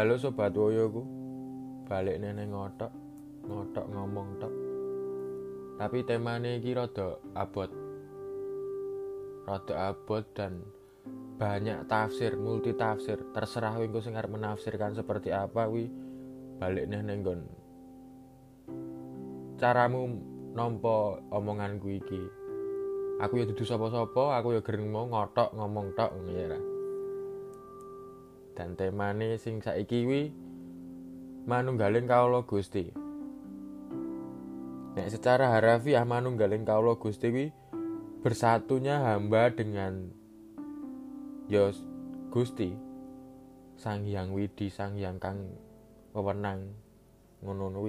Halo sobat woyoku. Balik neneng ngotok, ngotok ngomong tok. Tapi temane iki rada abot. Rada abot dan banyak tafsir, multi tafsir. Terserah engko sing menafsirkan seperti apa kuwi balik neneng nggon caramu nampa omonganku iki. Aku ya dudu sapa-sapa, aku ya gereng mau ngotok ngomong tok ngono ya. Dan temane sing saiki kuwi manunggaling kawula Gusti. Nek secara harafiah manunggaling kawula Gusti kuwi bersatunya hamba dengan Yos Gusti Sang Hyang Widi Sang Hyang Kang wewenang ngono.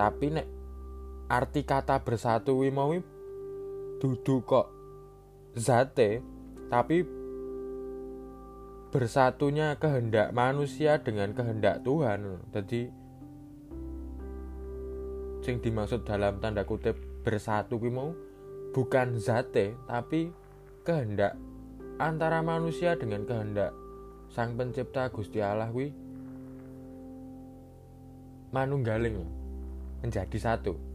Tapi nek arti kata bersatu kuwi mau dudu kok zate tapi bersatunya kehendak manusia dengan kehendak Tuhan. Jadi sing dimaksud dalam tanda kutip bersatu mau bukan zate tapi kehendak antara manusia dengan kehendak Sang Pencipta Gusti Allah kuwi manunggaling menjadi satu.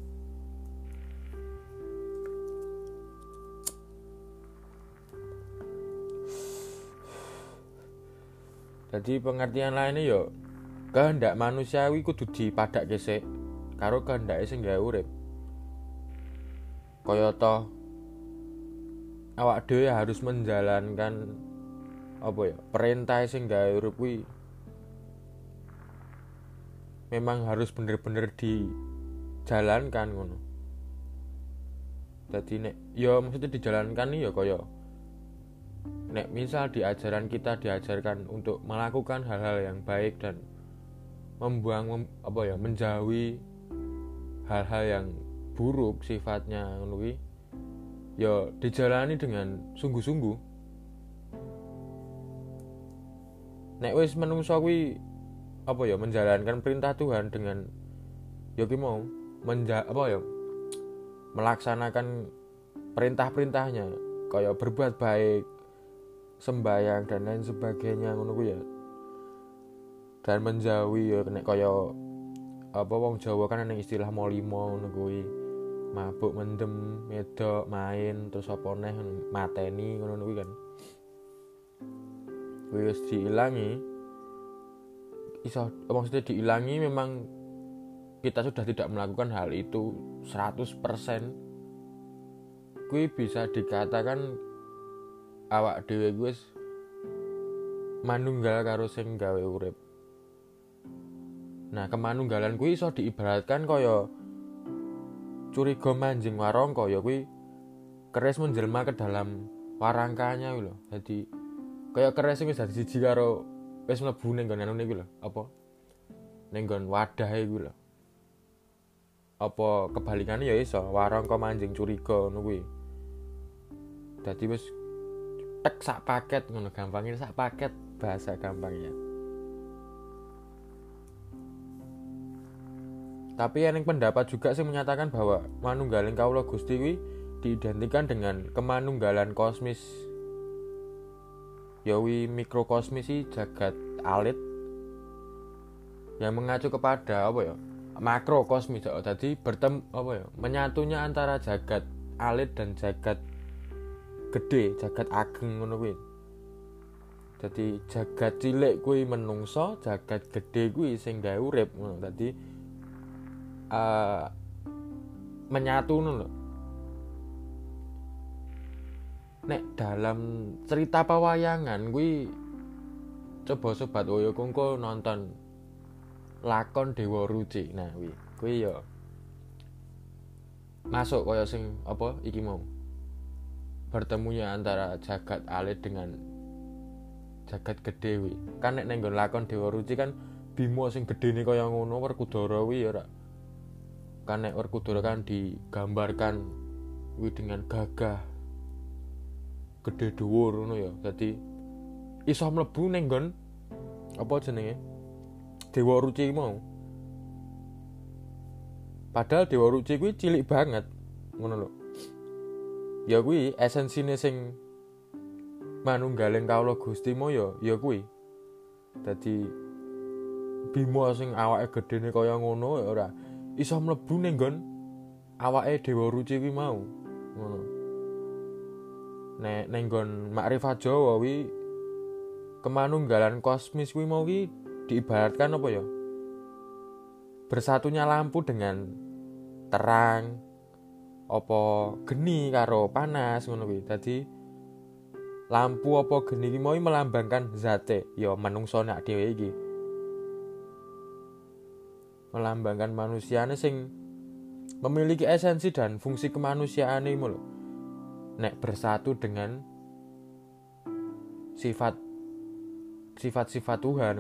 Jadi pengertian lainnya yo kehendak manusiawi kudu dipadak gesek karo kehendak sing gawe urip. Toh awak dhewe harus menjalankan apa ya perintah sing gawe urip kuwi memang harus bener-bener dijalankan ngono. Jadi nek ya maksudnya dijalankan nih ya kaya nek misal di ajaran kita diajarkan untuk melakukan hal-hal yang baik dan membuang mem, apa ya menjauhi hal-hal yang buruk sifatnya ngono ya dijalani dengan sungguh-sungguh. Nek wis menungso kuwi apa ya menjalankan perintah Tuhan dengan ya mau menja apa ya melaksanakan perintah-perintahnya kayak berbuat baik sembayang dan lain sebagainya ngono ya. Dan menjauhi ya nek kaya apa wong Jawa kan ana istilah molimo ngono kuwi. Mabuk mendem medok main terus apa neh mateni ngono kuwi kan. Wis diilangi iso maksudnya diilangi memang kita sudah tidak melakukan hal itu 100% kuwi bisa dikatakan awak dhewe gue manunggal karo sing gawe urip. Nah kemanunggalan kuwi iso diibaratkan kaya curiga manjing warangka ya kuwi keris menjelma ke dalam warangkanya kuwi lho. Dadi kaya keris wis dadi siji karo wis mlebu ning nggon anu kuwi lho. Apa? Ning nggon wadah kuwi lho. Apa kebalikannya ya iso warangka manjing curiga ngono kuwi. Dadi wis tek sak paket ngono gampangnya sak paket bahasa gampangnya. Tapi yang pendapat juga sih menyatakan bahwa manunggaling kaulo gusti wi diidentikan dengan kemanunggalan kosmis. Yawi mikrokosmis sih jagat alit yang mengacu kepada apa ya? Makro kosmis jadi bertemu apa ya? Menyatunya antara jagat alit dan jagat gede jagat ageng ngono kuwi jadi jagat cilik kuwi menungso jagat gede kuwi sing gawe urip ngono dadi uh, menyatu ngono nek dalam cerita pewayangan kuwi coba sobat Oyo Kungko nonton lakon Dewa Ruci. Nah, kuwi kuwi ya masuk kaya sing apa iki mau. Bertemunya antara jagat alit dengan jagat gede kuwi. Kan nek ning lakon Dewa Ruci kan Bimo sing gedene kaya ngono Werkudara kuwi ya ora. Kan nek kan digambarkan kuwi dengan gagah gede dhuwur ngono ya. Dadi iso mlebu ning apa jenenge? Dewa Ruci mau. Padahal Dewa Ruci kuwi cilik banget. Ngono lho. Ya kuwi esensine sing manunggaling kawula Gusti mo ya kuwi. Dadi Bima sing awake gedene kaya ngono ora. Iso mlebu ning nggon awake Dewa Ruci kuwi mau. Ngono. Nek ning nggon makrifat Jawa kuwi kemanunggalan kosmis kuwi mau kuwi diibaratkan apa ya? Bersatunya lampu dengan terang apa geni karo panas ngono kuwi. Dadi lampu apa geni iki mau melambangkan zate ya manungsa nek dhewe iki. Melambangkan manusiane sing memiliki esensi dan fungsi kemanusiaan ini lho. Nek bersatu dengan sifat sifat-sifat Tuhan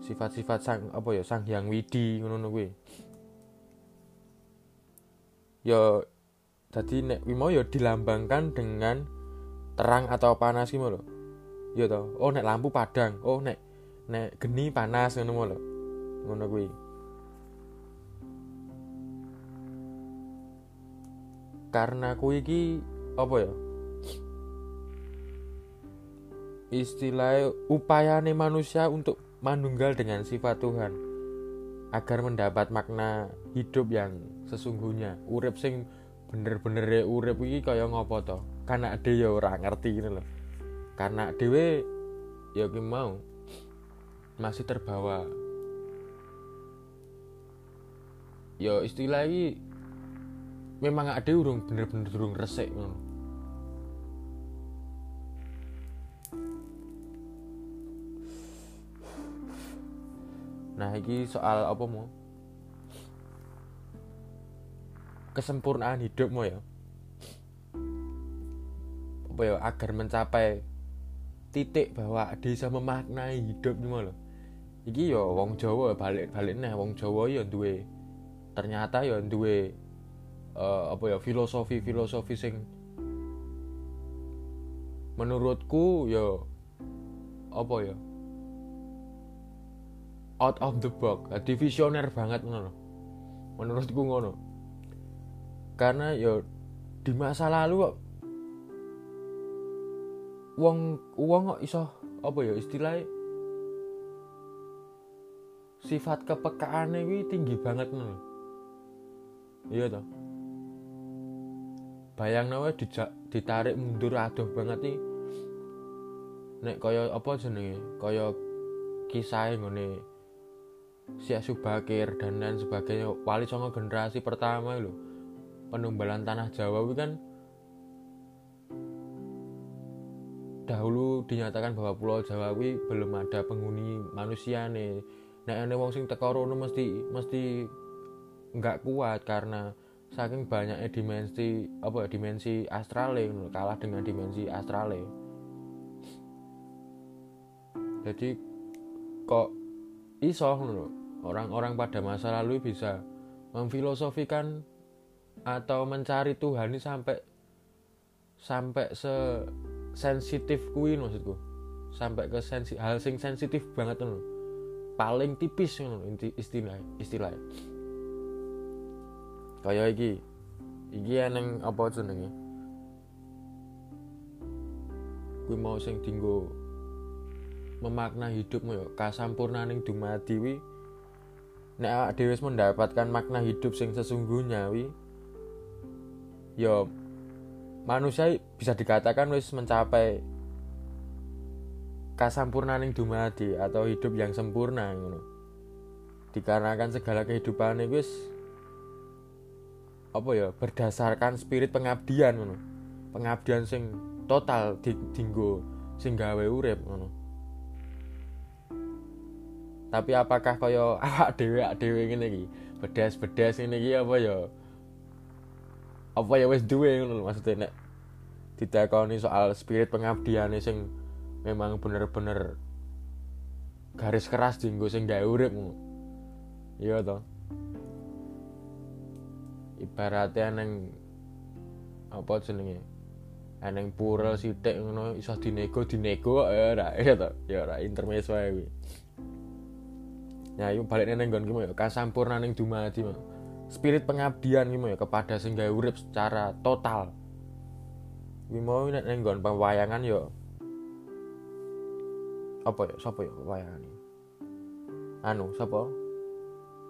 sifat-sifat sang apa ya sang hyang widi ngono kuwi ya tadi nek wimo ya dilambangkan dengan terang atau panas gitu loh ya toh oh nek lampu padang oh nek nek geni panas ngono lho. Ngono kuwi. Karena kuwi iki apa ya? Istilah upayane manusia untuk manunggal dengan sifat Tuhan agar mendapat makna hidup yang sesungguhnya. Urip sing bener-bener ya urip iki kaya ngopo to? Karena ade ya ora ngerti ini loh karena dewe ya mau masih terbawa. Ya istilah ini memang ade urung bener-bener urung ngono. Nah ini soal apa mau kesempurnaan hidupmu ya. Apa ya agar mencapai titik bahwa bisa memaknai hidup nih loh iki ya wong Jawa balik balik nih wong Jawa ya duwe ternyata ya duwe uh, apa ya filosofi filosofi sing menurutku ya apa ya out of the box jadi visioner banget menurutku ngono karena ya di masa lalu kok uang uang kok iso apa ya istilahnya sifat kepekaan ini tinggi banget ngono iya toh. Bayang nawa ditarik mundur aduh banget nih nek kaya apa jenenge? Kaya kisah ngene si Subakir dan lain sebagainya wali songo generasi pertama lo penumbalan tanah Jawa itu kan dahulu dinyatakan bahwa pulau Jawa itu belum ada penghuni manusia nih. Nah ini wong sing teko rono mesti mesti nggak kuat karena saking banyaknya dimensi apa dimensi astral kalah dengan dimensi astral jadi kok iso loh orang-orang pada masa lalu bisa memfilosofikan atau mencari Tuhan ini sampai sampai se sensitif kuin maksudku. Sampai ke sensi, hal sing sensitif banget loh paling tipis loh istilah istilah. Kayak iki iki neng apa jenenge? Kuwi mau sing dinggo memakna hidupmu ya kasampurnaning dumadi wi nek awak dhewe mendapatkan makna hidup sing sesungguhnya wi ya manusia bisa dikatakan wis mencapai kasampurnaning dumadi atau hidup yang sempurna ngono. Dikarenakan segala kehidupan wis apa ya berdasarkan spirit pengabdian ngono. Pengabdian sing total di, dinggo sing gawe urip ngono. Tapi apakah kaya awak dhewe dhewe ngene iki? Bedas-bedas ngene iki apa ya apa ya wis duwe ngono maksudnya nek ditakoni soal spirit pengabdian sing memang bener-bener garis keras dinggo sing gawe urip iya to. Ibaratnya neng apa jenenge? Eneng pura sithik ngono iso dinego dinego ya ora ya to. Ya ora intermezzo wae ya yuk balik neng gon gimana ya kasampurna neng dumadi mah spirit pengabdian gimana ya kepada sing urip secara total. Gimana nek neng gon pewayangan yo. Apa ya sapa ya wayangane anu sapa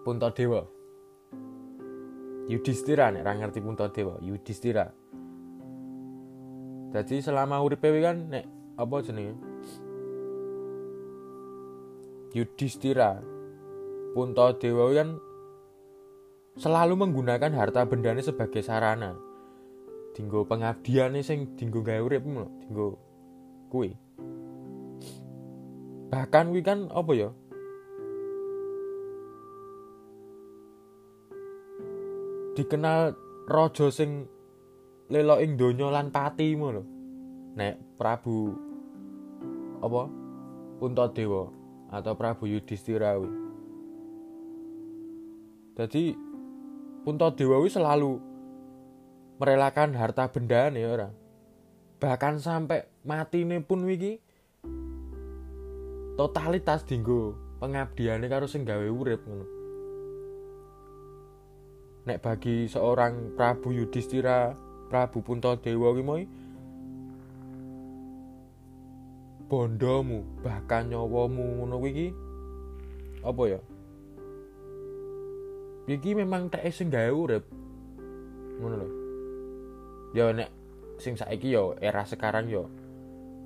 Puntadewa Yudhistira nek ra ngerti Puntadewa Yudhistira. Jadi selama uripe kan nek apa jenenge? Yudhistira. Puntadewa kan selalu menggunakan harta bendanya sebagai sarana. Dinggo pengabdiane sing dinggo gawe urip dinggo kuwi. Bahkan kuwi kan apa ya? Dikenal raja sing lelo ing donya lan pati lho. Nek Prabu apa? Puntadewa atau Prabu Yudhistira kuwi dadi Puntadewa kuwi selalu merelakan harta benda nih orang bahkan sampai mati nih pun wiki totalitas dinggo pengabdiannya karo sing gawe urip ngono. Nek bagi seorang Prabu Yudhistira Prabu Puntadewa ki moi bondomu bahkan nyawamu ngono iki apa ya iki memang tak sing gawe urip. Ngono lho. Ya nek sing saiki yo era sekarang yo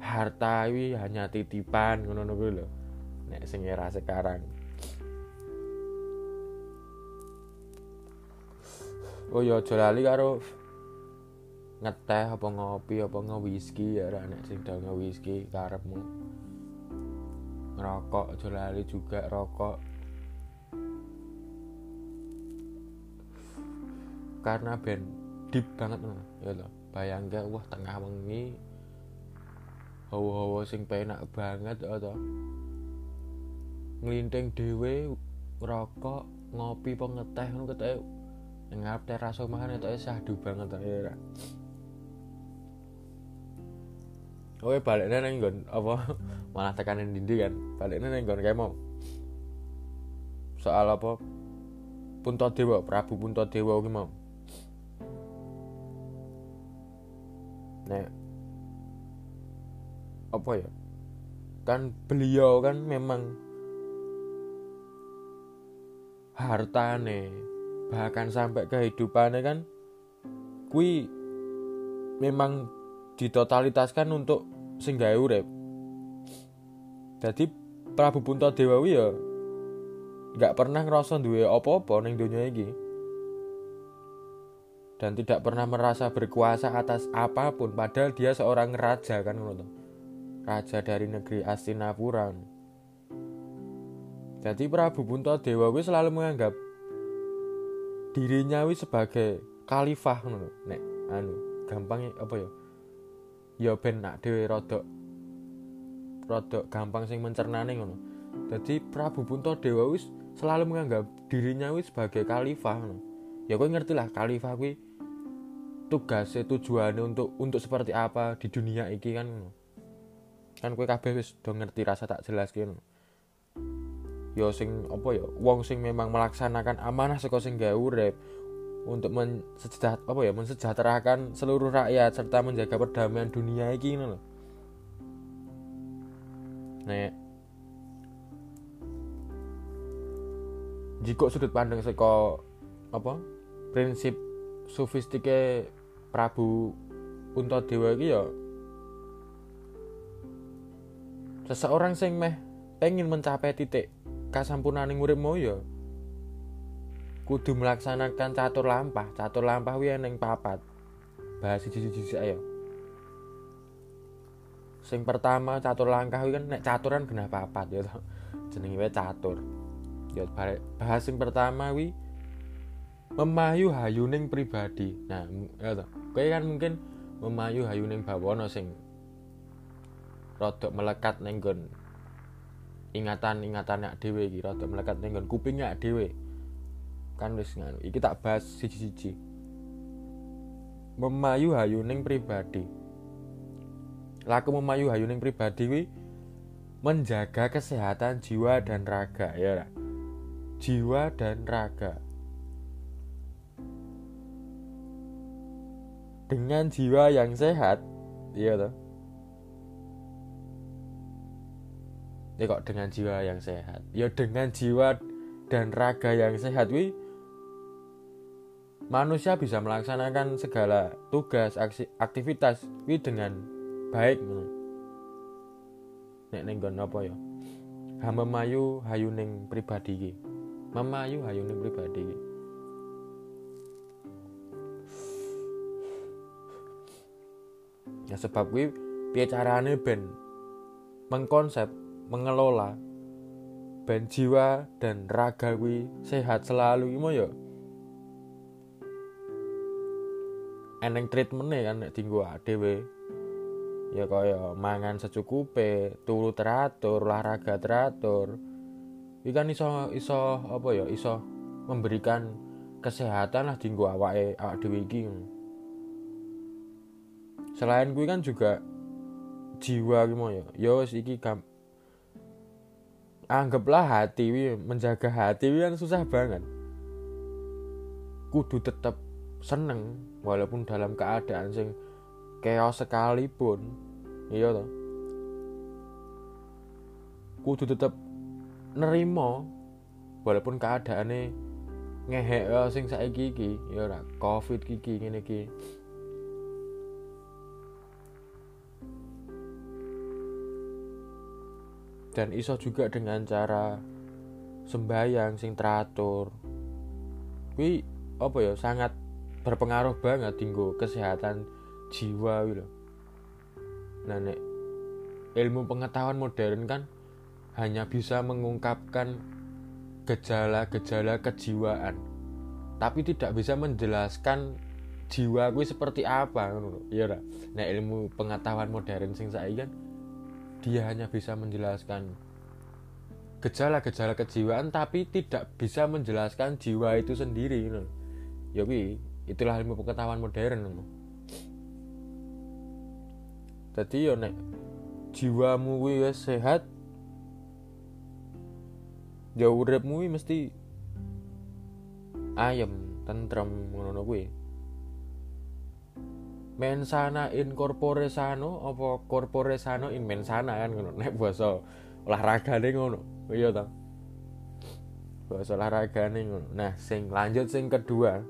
harta wi hanya titipan ngono kuwi lho. Nek sing era sekarang. Oh ya aja lali karo ngeteh apa ngopi apa whisky ya ra nek sing dal whisky karepmu. Ngerokok aja lali juga rokok karena ben deep banget ngono. Ya lho bayangke wah tengah wengi hawa-hawa sing penak banget atau ngelinting dhewe rokok ngopi apa ngeteh ngono ketake ngarep teras omahan itu syahdu banget ya Oke baliknya neng gon apa? Malah tekanin dindi kan. Baliknya neng gon kayak mau. Soal apa? Puntadewa Prabu Puntadewa ki mau nek apa ya? Kan beliau kan memang hartane bahkan sampai kehidupannya kan kui memang ditotalitaskan untuk singgahe urip. Jadi Prabu Puntadewa ya nggak pernah ngerasa duwe apa-apa ning donya iki dan tidak pernah merasa berkuasa atas apa pun. Padahal dia seorang raja kan menurut raja dari negeri Astinapura. Jadi Prabu Puntadewa wis selalu menganggap dirinya wis sebagai khalifah ngono nek anu gampang apa ya? Ya ben nak dhewe rodok rodok gampang sing mencernane ngono. Jadi Prabu Puntadewa wis selalu menganggap dirinya wis sebagai khalifah ngono. Ya kowe ngerti lah khalifah kuwi tugasnya tujuannya untuk untuk seperti apa di dunia iki kan kan kue kabeh wis do ngerti rasa tak jelas gitu yo sing apa ya wong sing memang melaksanakan amanah saka sing gawe urip untuk mensejaht apa ya mensejahterakan seluruh rakyat serta menjaga perdamaian dunia iki ngono lho. Nek jika sudut pandang saka apa prinsip sofistike Prabu Puntadewa iki ya seseorang sing meh pengen mencapai titik kasampurnaning uripmu ya kudu melaksanakan catur lampah. Catur lampah kuwi ning papat. Bahas siji-siji ayo. Sing pertama catur langkah kan nek caturan genah papat ya jenenge wae catur. Ya bahas sing pertama wi memayu hayuning pribadi. Nah ya toh. Kowe kan mungkin memayu hayuning bawana sing melekat ning ingatan-ingatan nek dhewe iki melekat ning nggon kuping nek dhewe. Kan wis nganu iki tak bahas siji-siji. Memayu hayuning pribadi. Laku memayu hayuning pribadi wi menjaga kesehatan jiwa dan raga ya jiwa dan raga dengan jiwa yang sehat. Iya toh? Ya kok dengan jiwa yang sehat? Ya dengan jiwa dan raga yang sehat. Wi manusia bisa melaksanakan segala tugas aksi, aktivitas wi dengan baik nek ning apa ya? Hamba mayu hayu ning pribadi memayu hayu ning pribadi ya sebab wi piye carane ben mengkonsep mengelola ben jiwa dan raga wi sehat selalu. Imo ya? Eneng treatment kan nek tinggu dhewe ya kaya mangan secukupe turu teratur olahraga teratur. Iki kan iso iso apa ya? Iso memberikan kesehatan lah dinggo awake awak dhewe iki selain kuwi kan juga jiwa gimana ya. Ya wis iki gam anggaplah hati wi menjaga hati wi kan susah banget. Kudu tetap seneng walaupun dalam keadaan sing chaos sekalipun. Iya toh? Kudu tetep nerimo walaupun keadaannya ngehek ya sing saiki iki. Ya ora covid iki ngene iki dan iso juga dengan cara sembayang sing teratur. Kuwi apa ya sangat berpengaruh banget tinggu kesehatan jiwa gitu nah nek ilmu pengetahuan modern kan hanya bisa mengungkapkan gejala-gejala kejiwaan tapi tidak bisa menjelaskan jiwa gue seperti apa lah nah ilmu pengetahuan modern sing saya kan dia hanya bisa menjelaskan gejala-gejala kejiwaan tapi tidak bisa menjelaskan jiwa itu sendiri gitu. ya itulah ilmu pengetahuan modern jadi yo nek jiwamu wis sehat ya uripmu mesti ayem tentrem ngono kuwi mensana in corpore sano apa corpore sano in mensana kan ngono. Nek basa olahragane ngono. Iya ta? Basa olahragane ngono. Nah sing lanjut sing kedua.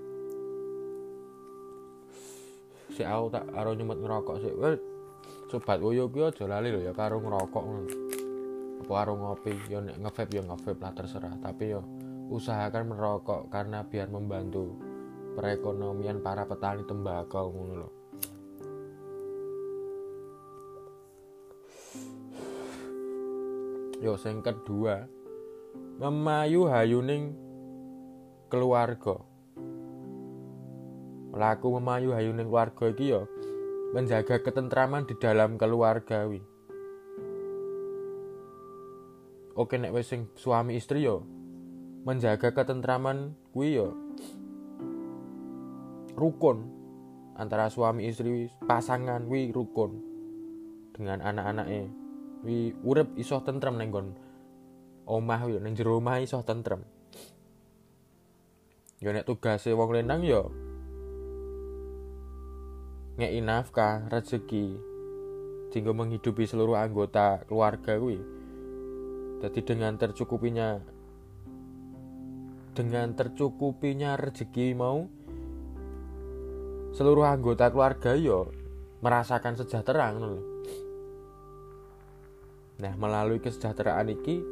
Si aku tak aro nyemut ngerokok sih sobat woyo kuwi aja lali lho ya karo ngerokok ngono. Apa karo ngopi? Ya nek ngevape ya ngevape lah terserah. Tapi ya usahakan merokok karena biar membantu perekonomian para petani tembakau ngono lho yo sing kedua memayu hayuning keluarga melaku memayu hayuning keluarga iki yo menjaga ketentraman di dalam keluarga wi. Oke nek wis sing suami istri yo menjaga ketentraman kuwi yo rukun antara suami istri pasangan wi rukun dengan anak-anaknya wi urip iso tentrem neng gon omah wi neng jero omah iso tentrem. Yo nek tugase wong lenang yo ngei nafkah rezeki sehingga menghidupi seluruh anggota keluarga kuwi jadi dengan tercukupinya dengan tercukupinya rezeki mau seluruh anggota keluarga yo merasakan sejahtera ngono Nah, melalui kesejahteraan iki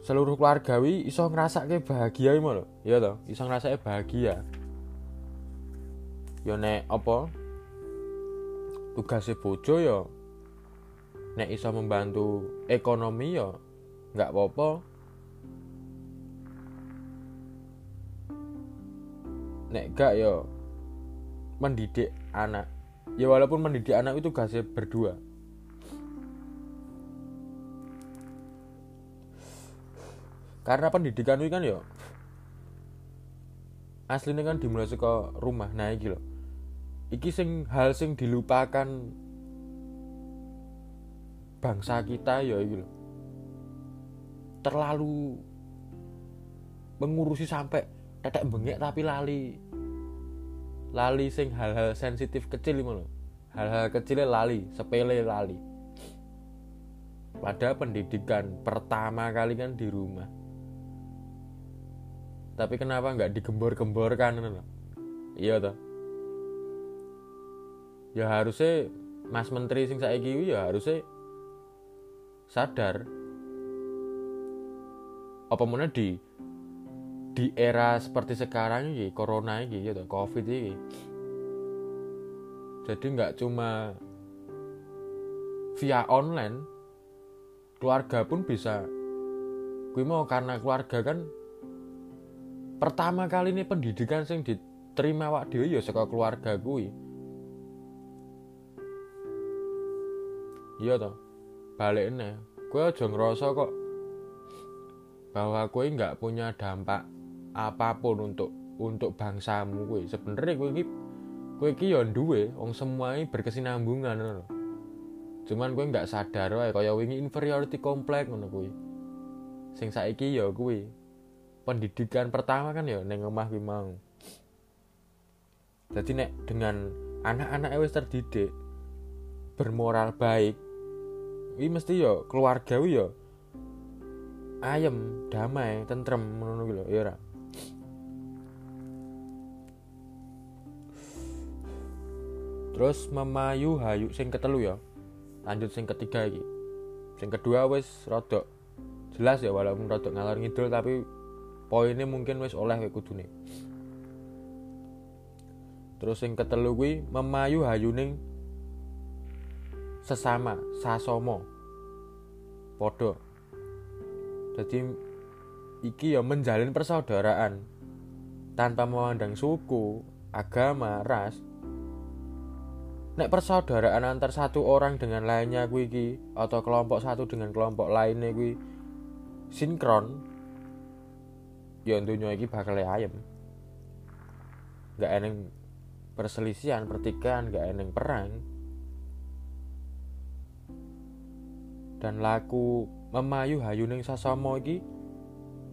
seluruh keluarga wi iso ngrasake bahagia iki lho. Ya toh, iso ngrasake bahagia. Ya nek apa? Tugasnya bojo ya nek iso membantu ekonomi ya nggak apa-apa. Nek gak ya mendidik anak. Ya walaupun mendidik anak itu tugasnya berdua karena pendidikan itu kan ya aslinya kan dimulai ke rumah. Nah iki loh iki sing hal sing dilupakan bangsa kita ya iki lho. Terlalu mengurusi sampai tetek bengek tapi lali lali sing hal-hal sensitif kecil lho. Hal-hal kecilnya lali sepele lali. Pada pendidikan pertama kali kan di rumah tapi kenapa nggak digembor-gemborkan iya toh. Ya harusnya Mas Menteri sing saiki ya harusnya sadar. Apa mana di di era seperti sekarang ini corona ini ya covid ini jadi nggak cuma via online keluarga pun bisa. Gue mau karena keluarga kan pertama kali ini pendidikan sing diterima wak dia ya sekolah keluarga gue iya toh balik ini gue aja ngerasa kok bahwa gue nggak punya dampak apa pun untuk untuk bangsamu gue sebenarnya gue ini gue ini ya duwe wong semua ini berkesinambungan loh. cuman gue nggak sadar wae kaya wingi inferiority complex ngono gue sing saiki ya gue pendidikan pertama kan ya neng omah gue mau. Jadi nek dengan anak-anak wis terdidik bermoral baik ini mesti yo keluarga yo ayem damai tentrem ngono lho ya ora? Terus memayu hayu sing ketelu ya lanjut sing ketiga iki. Sing kedua wis rodok jelas ya walaupun rodok ngalor ngidul tapi poinnya mungkin wis oleh kayak kudune. Terus sing ketelu kuwi memayu hayuning sesama sasomo. Podo jadi iki ya menjalin persaudaraan. Tanpa memandang suku agama ras. Nek persaudaraan antar satu orang dengan lainnya iki atau kelompok satu dengan kelompok lainnya kuwi sinkron ya tentunya iki bakal ayam gak eneng perselisihan pertikaian gak eneng perang. Dan laku memayu hayuning sasama iki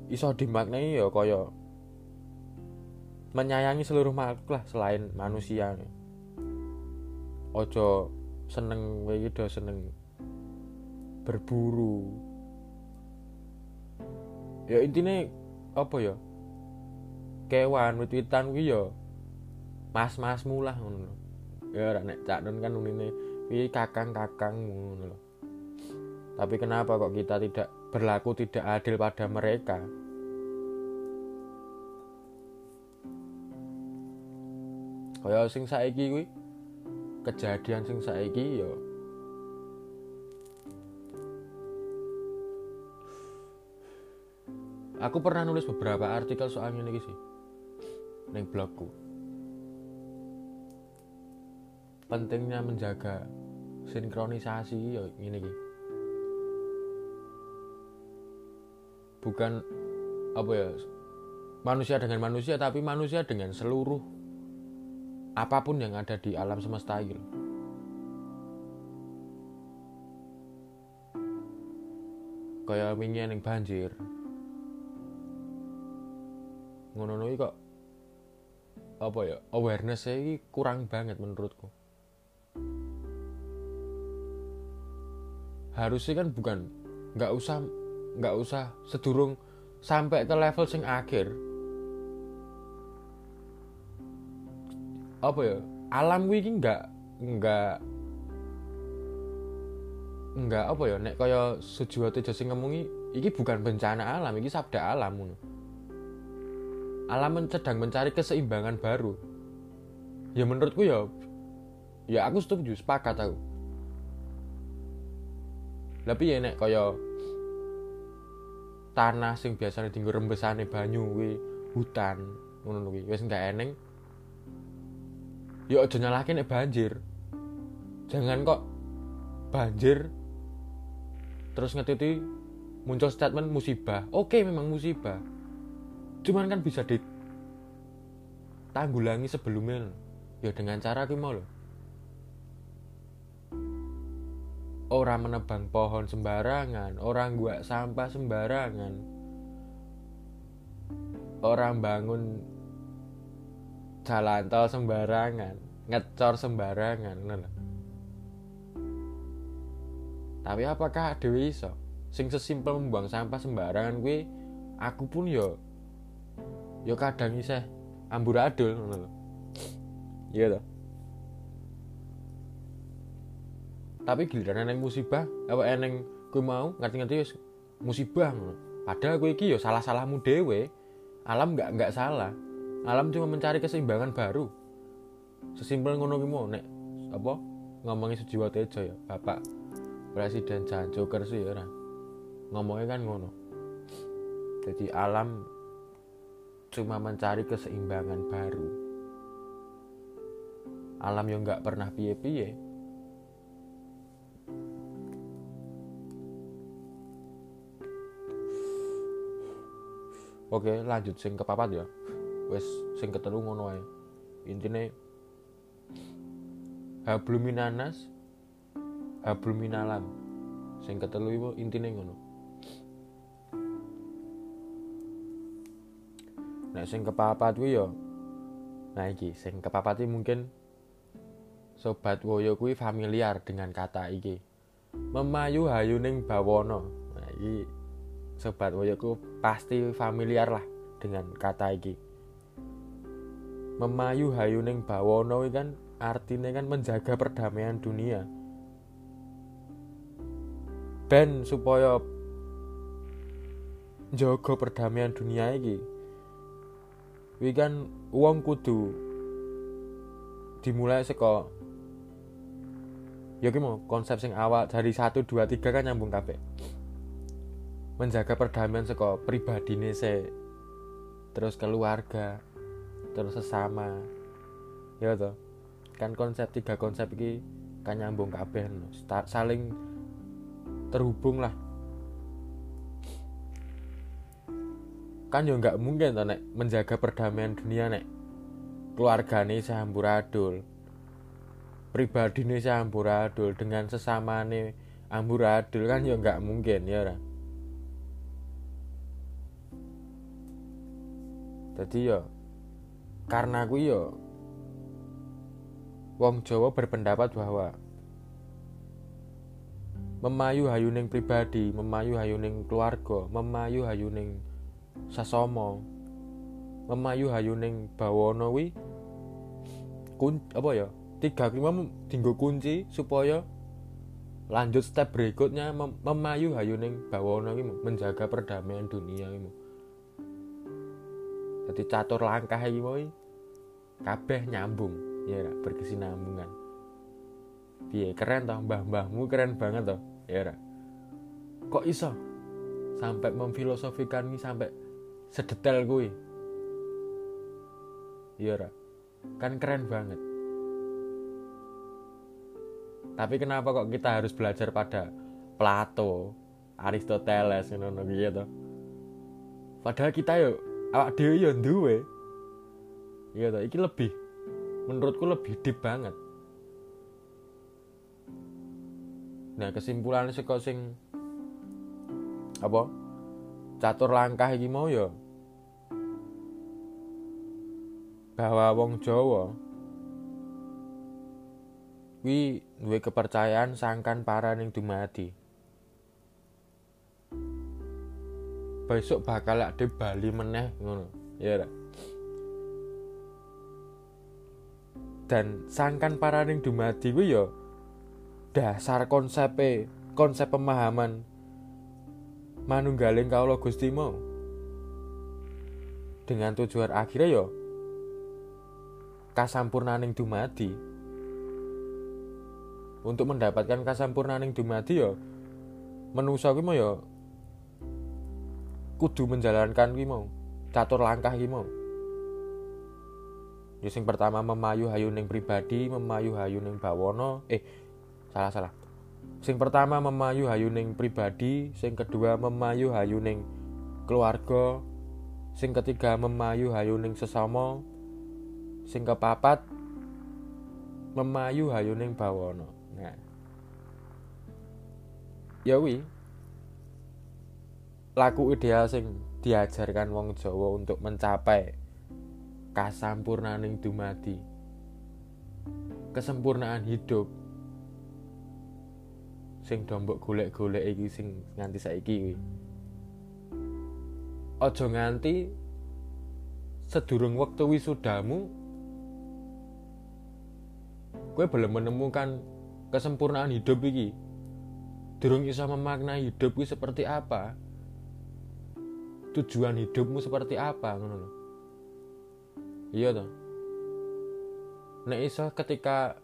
iso dimaknai ya kaya menyayangi seluruh makhluk lah selain manusia. Ojo seneng wae do seneng berburu. Ya intinya apa ya? Kewan wit-witan kuwi ya mas-masmu lah ngono ya ora nek cak kan unine kuwi kakang-kakang ngono lho. Tapi kenapa kok kita tidak berlaku tidak adil pada mereka? Kaya sing saiki kuwi kejadian sing saiki ya Aku pernah nulis beberapa artikel soal ini sih neng blogku. Pentingnya menjaga sinkronisasi ya ini gitu. bukan apa ya manusia dengan manusia tapi manusia dengan seluruh apa pun yang ada di alam semesta ini kayak wingi yang banjir ngono kok apa ya awareness ini kurang banget menurutku. Harusnya kan bukan nggak usah nggak usah sedurung sampai ke level sing akhir. Apa ya alam wiki nggak nggak nggak apa ya nek kaya Sujiwo Tejo sing ngomongi iki bukan bencana alam iki sabda alam alam sedang mencari keseimbangan baru. Ya menurutku ya ya aku setuju sepakat aku. Tapi ya nek kaya tanah sing biasanya tinggal rembesane banyu kuwi hutan ngono kuwi wis enggak eneng. Ya aja nyalahke nek banjir. Jangan kok banjir terus ngetiti muncul statement musibah. Oke memang musibah cuman kan bisa ditanggulangi sebelumnya ya dengan cara ki mau loh. Orang menebang pohon sembarangan, orang gua sampah sembarangan, orang bangun jalan tol sembarangan, ngecor sembarangan, tapi apakah dewi iso? Sing sesimpel membuang sampah sembarangan kuwi aku pun yo yo kadang iseh amburadul ngono lho. Iya toh. Tapi giliran eneng musibah apa eneng kuwi mau ngerti-ngerti wis musibah ngono. Padahal kuwi iki yo salah-salahmu dhewe. Alam nggak nggak salah. Alam cuma mencari keseimbangan baru. Sesimpel ngono ki mau nek apa ngomongin Sujiwo Tejo ya Bapak Presiden Jan Joker sih ya ngomongnya kan ngono. Jadi alam cuma mencari keseimbangan baru alam yang nggak pernah piye-piye Oke, lanjut sing kepapat ya. Wes sing ketelu ngono ae. Intine habluminanas habluminalam sing ketelu iku intine ngono Nek sing kepapat kuwi ya. Nah iki sing kepapat mungkin sobat woyo kuwi familiar dengan kata iki. Memayu hayuning bawono nah iki sobat woyo ku pasti familiar lah dengan kata iki. Memayu hayuning bawono kan artinya kan menjaga perdamaian dunia. Ben supaya jaga perdamaian dunia iki wi kan uang kudu dimulai seko ya mau konsep sing awal dari satu dua tiga kan nyambung kabeh. Menjaga perdamaian seko pribadi se terus keluarga terus sesama. Ya toh kan konsep tiga konsep ini kan nyambung kabeh saling terhubung lah kan ya nggak mungkin toh nek menjaga perdamaian dunia nek. Keluargane amburadul pribadi nih amburadul dengan sesama nih amburadul kan ya nggak mungkin ya orang jadi ya karena aku ya Wong Jawa berpendapat bahwa memayu hayuning pribadi, memayu hayuning keluarga, memayu hayuning sasomo, memayu hayuning bawono wi kun apa ya? Tiga lima tinggal kunci supaya lanjut step berikutnya mem memayu hayuning bawono wi menjaga perdamaian dunia wi Jadi catur langkah iki kabeh nyambung. Ya berkesinambungan. Piye keren toh mbah-mbahmu keren banget toh. Ya kok iso? Sampai memfilosofikan ini sampai sedetail gue iya kan keren banget. Tapi kenapa kok kita harus belajar pada Plato Aristoteles ngono gitu padahal kita yuk awak dhewe yo duwe. Iya toh? Iki lebih menurutku lebih deep banget. Nah kesimpulannya sih sing apa catur langkah iki mau ya? Bahwa wong Jawa wi duwe kepercayaan sangkan para ning dumadi. Besok bakal ada Bali meneh ngono. Ya dan sangkan paraning dumadi kuwi ya dasar konsep konsep pemahaman manunggaling kaula Gusti mau dengan tujuan akhirnya ya kasampurnaning dumadi untuk mendapatkan kasampurnaning dumadi ya menungso kuwi mau ya kudu menjalankan kuwi mau catur langkah kuwi mau sing pertama memayu hayuning pribadi, memayu hayuning bawono. Eh, salah salah. Sing pertama memayu hayuning pribadi, sing kedua memayu hayuning keluarga, sing ketiga memayu hayuning sesama, sing kepapat memayu hayuning bawono. Nah. Ya. Laku ideal sing diajarkan wong Jawa untuk mencapai kasampurnaning dumadi sing do mbok golek-golek iki sing nganti saiki kuwi. Aja nganti sedurung wektu wisudamu kowe belum menemukan kesempurnaan hidup iki. Durung iso memaknai hidup kuwi seperti apa? Tujuan hidupmu seperti apa ngono lho. Iya toh nek iso ketika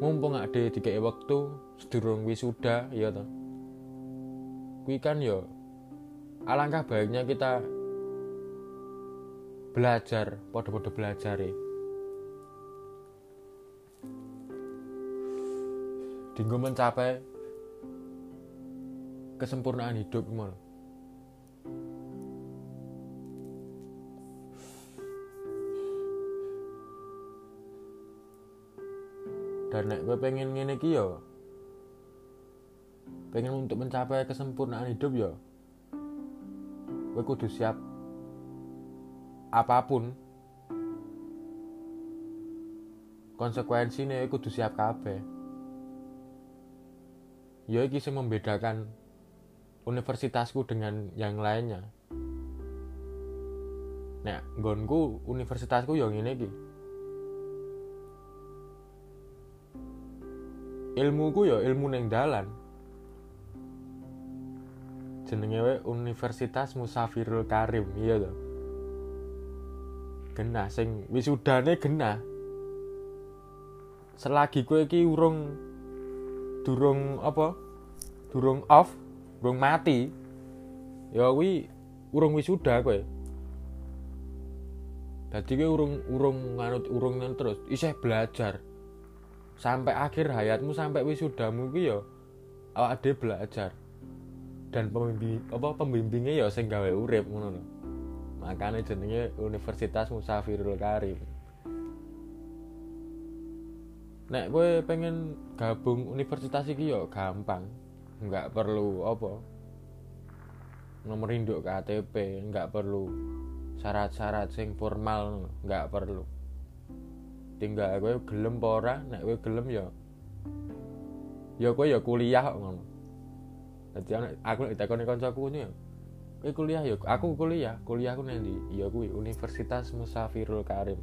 mumpung ada tiga waktu sedurung wisuda iya toh. Kuwi kan yo alangkah baiknya kita belajar podo-podo belajar ya dinggo mencapai kesempurnaan hidup dan nek gue pengen ngene iki yo pengen untuk mencapai kesempurnaan hidup yo gue kudu siap apa pun. Konsekuensinya kudu siap kabeh. Ya iki sing membedakan universitasku dengan yang lainnya. Nek nggonku universitasku yang ini iki ilmuku ya ilmu neng dalan. Jenenge we Universitas Musafirul Karim iya to. Genah sing wisudane genah. Selagi kowe iki urung durung apa? Durung off durung mati ya kuwi urung wisuda kowe. Dadi kowe urung urung nganut urung terus isih belajar sampai akhir hayatmu sampai wisudamu iki ya awak dhewe belajar. Dan pembimbing apa pembimbingnya ya sing gawe urip ngono lho. Makanya jenenge Universitas Musafirul Karim. Nek gue pengen gabung universitas iki ya gampang. Nggak perlu apa nomor induk KTP nggak perlu syarat-syarat sing formal nggak perlu tinggal gue gelem pora nek gue gelem ya ya gue ya kuliah kok ngono. Dadi aku nek takoni kancaku ini ya kowe kuliah ya aku kuliah kuliahku nang ndi? Ya kuwi Universitas Musafirul Karim.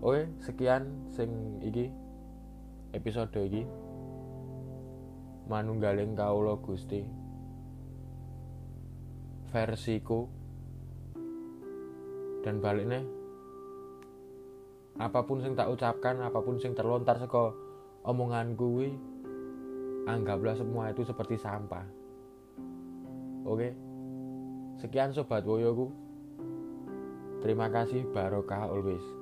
Oke sekian sing iki episode iki. Manunggaling kaulo Gusti. Versiku. Dan baliknya apa pun yang tak ucapkan apa pun yang terlontar seko omongan gue anggaplah semua itu seperti sampah. Oke? Sekian sobat woyoku. Terima kasih barokah always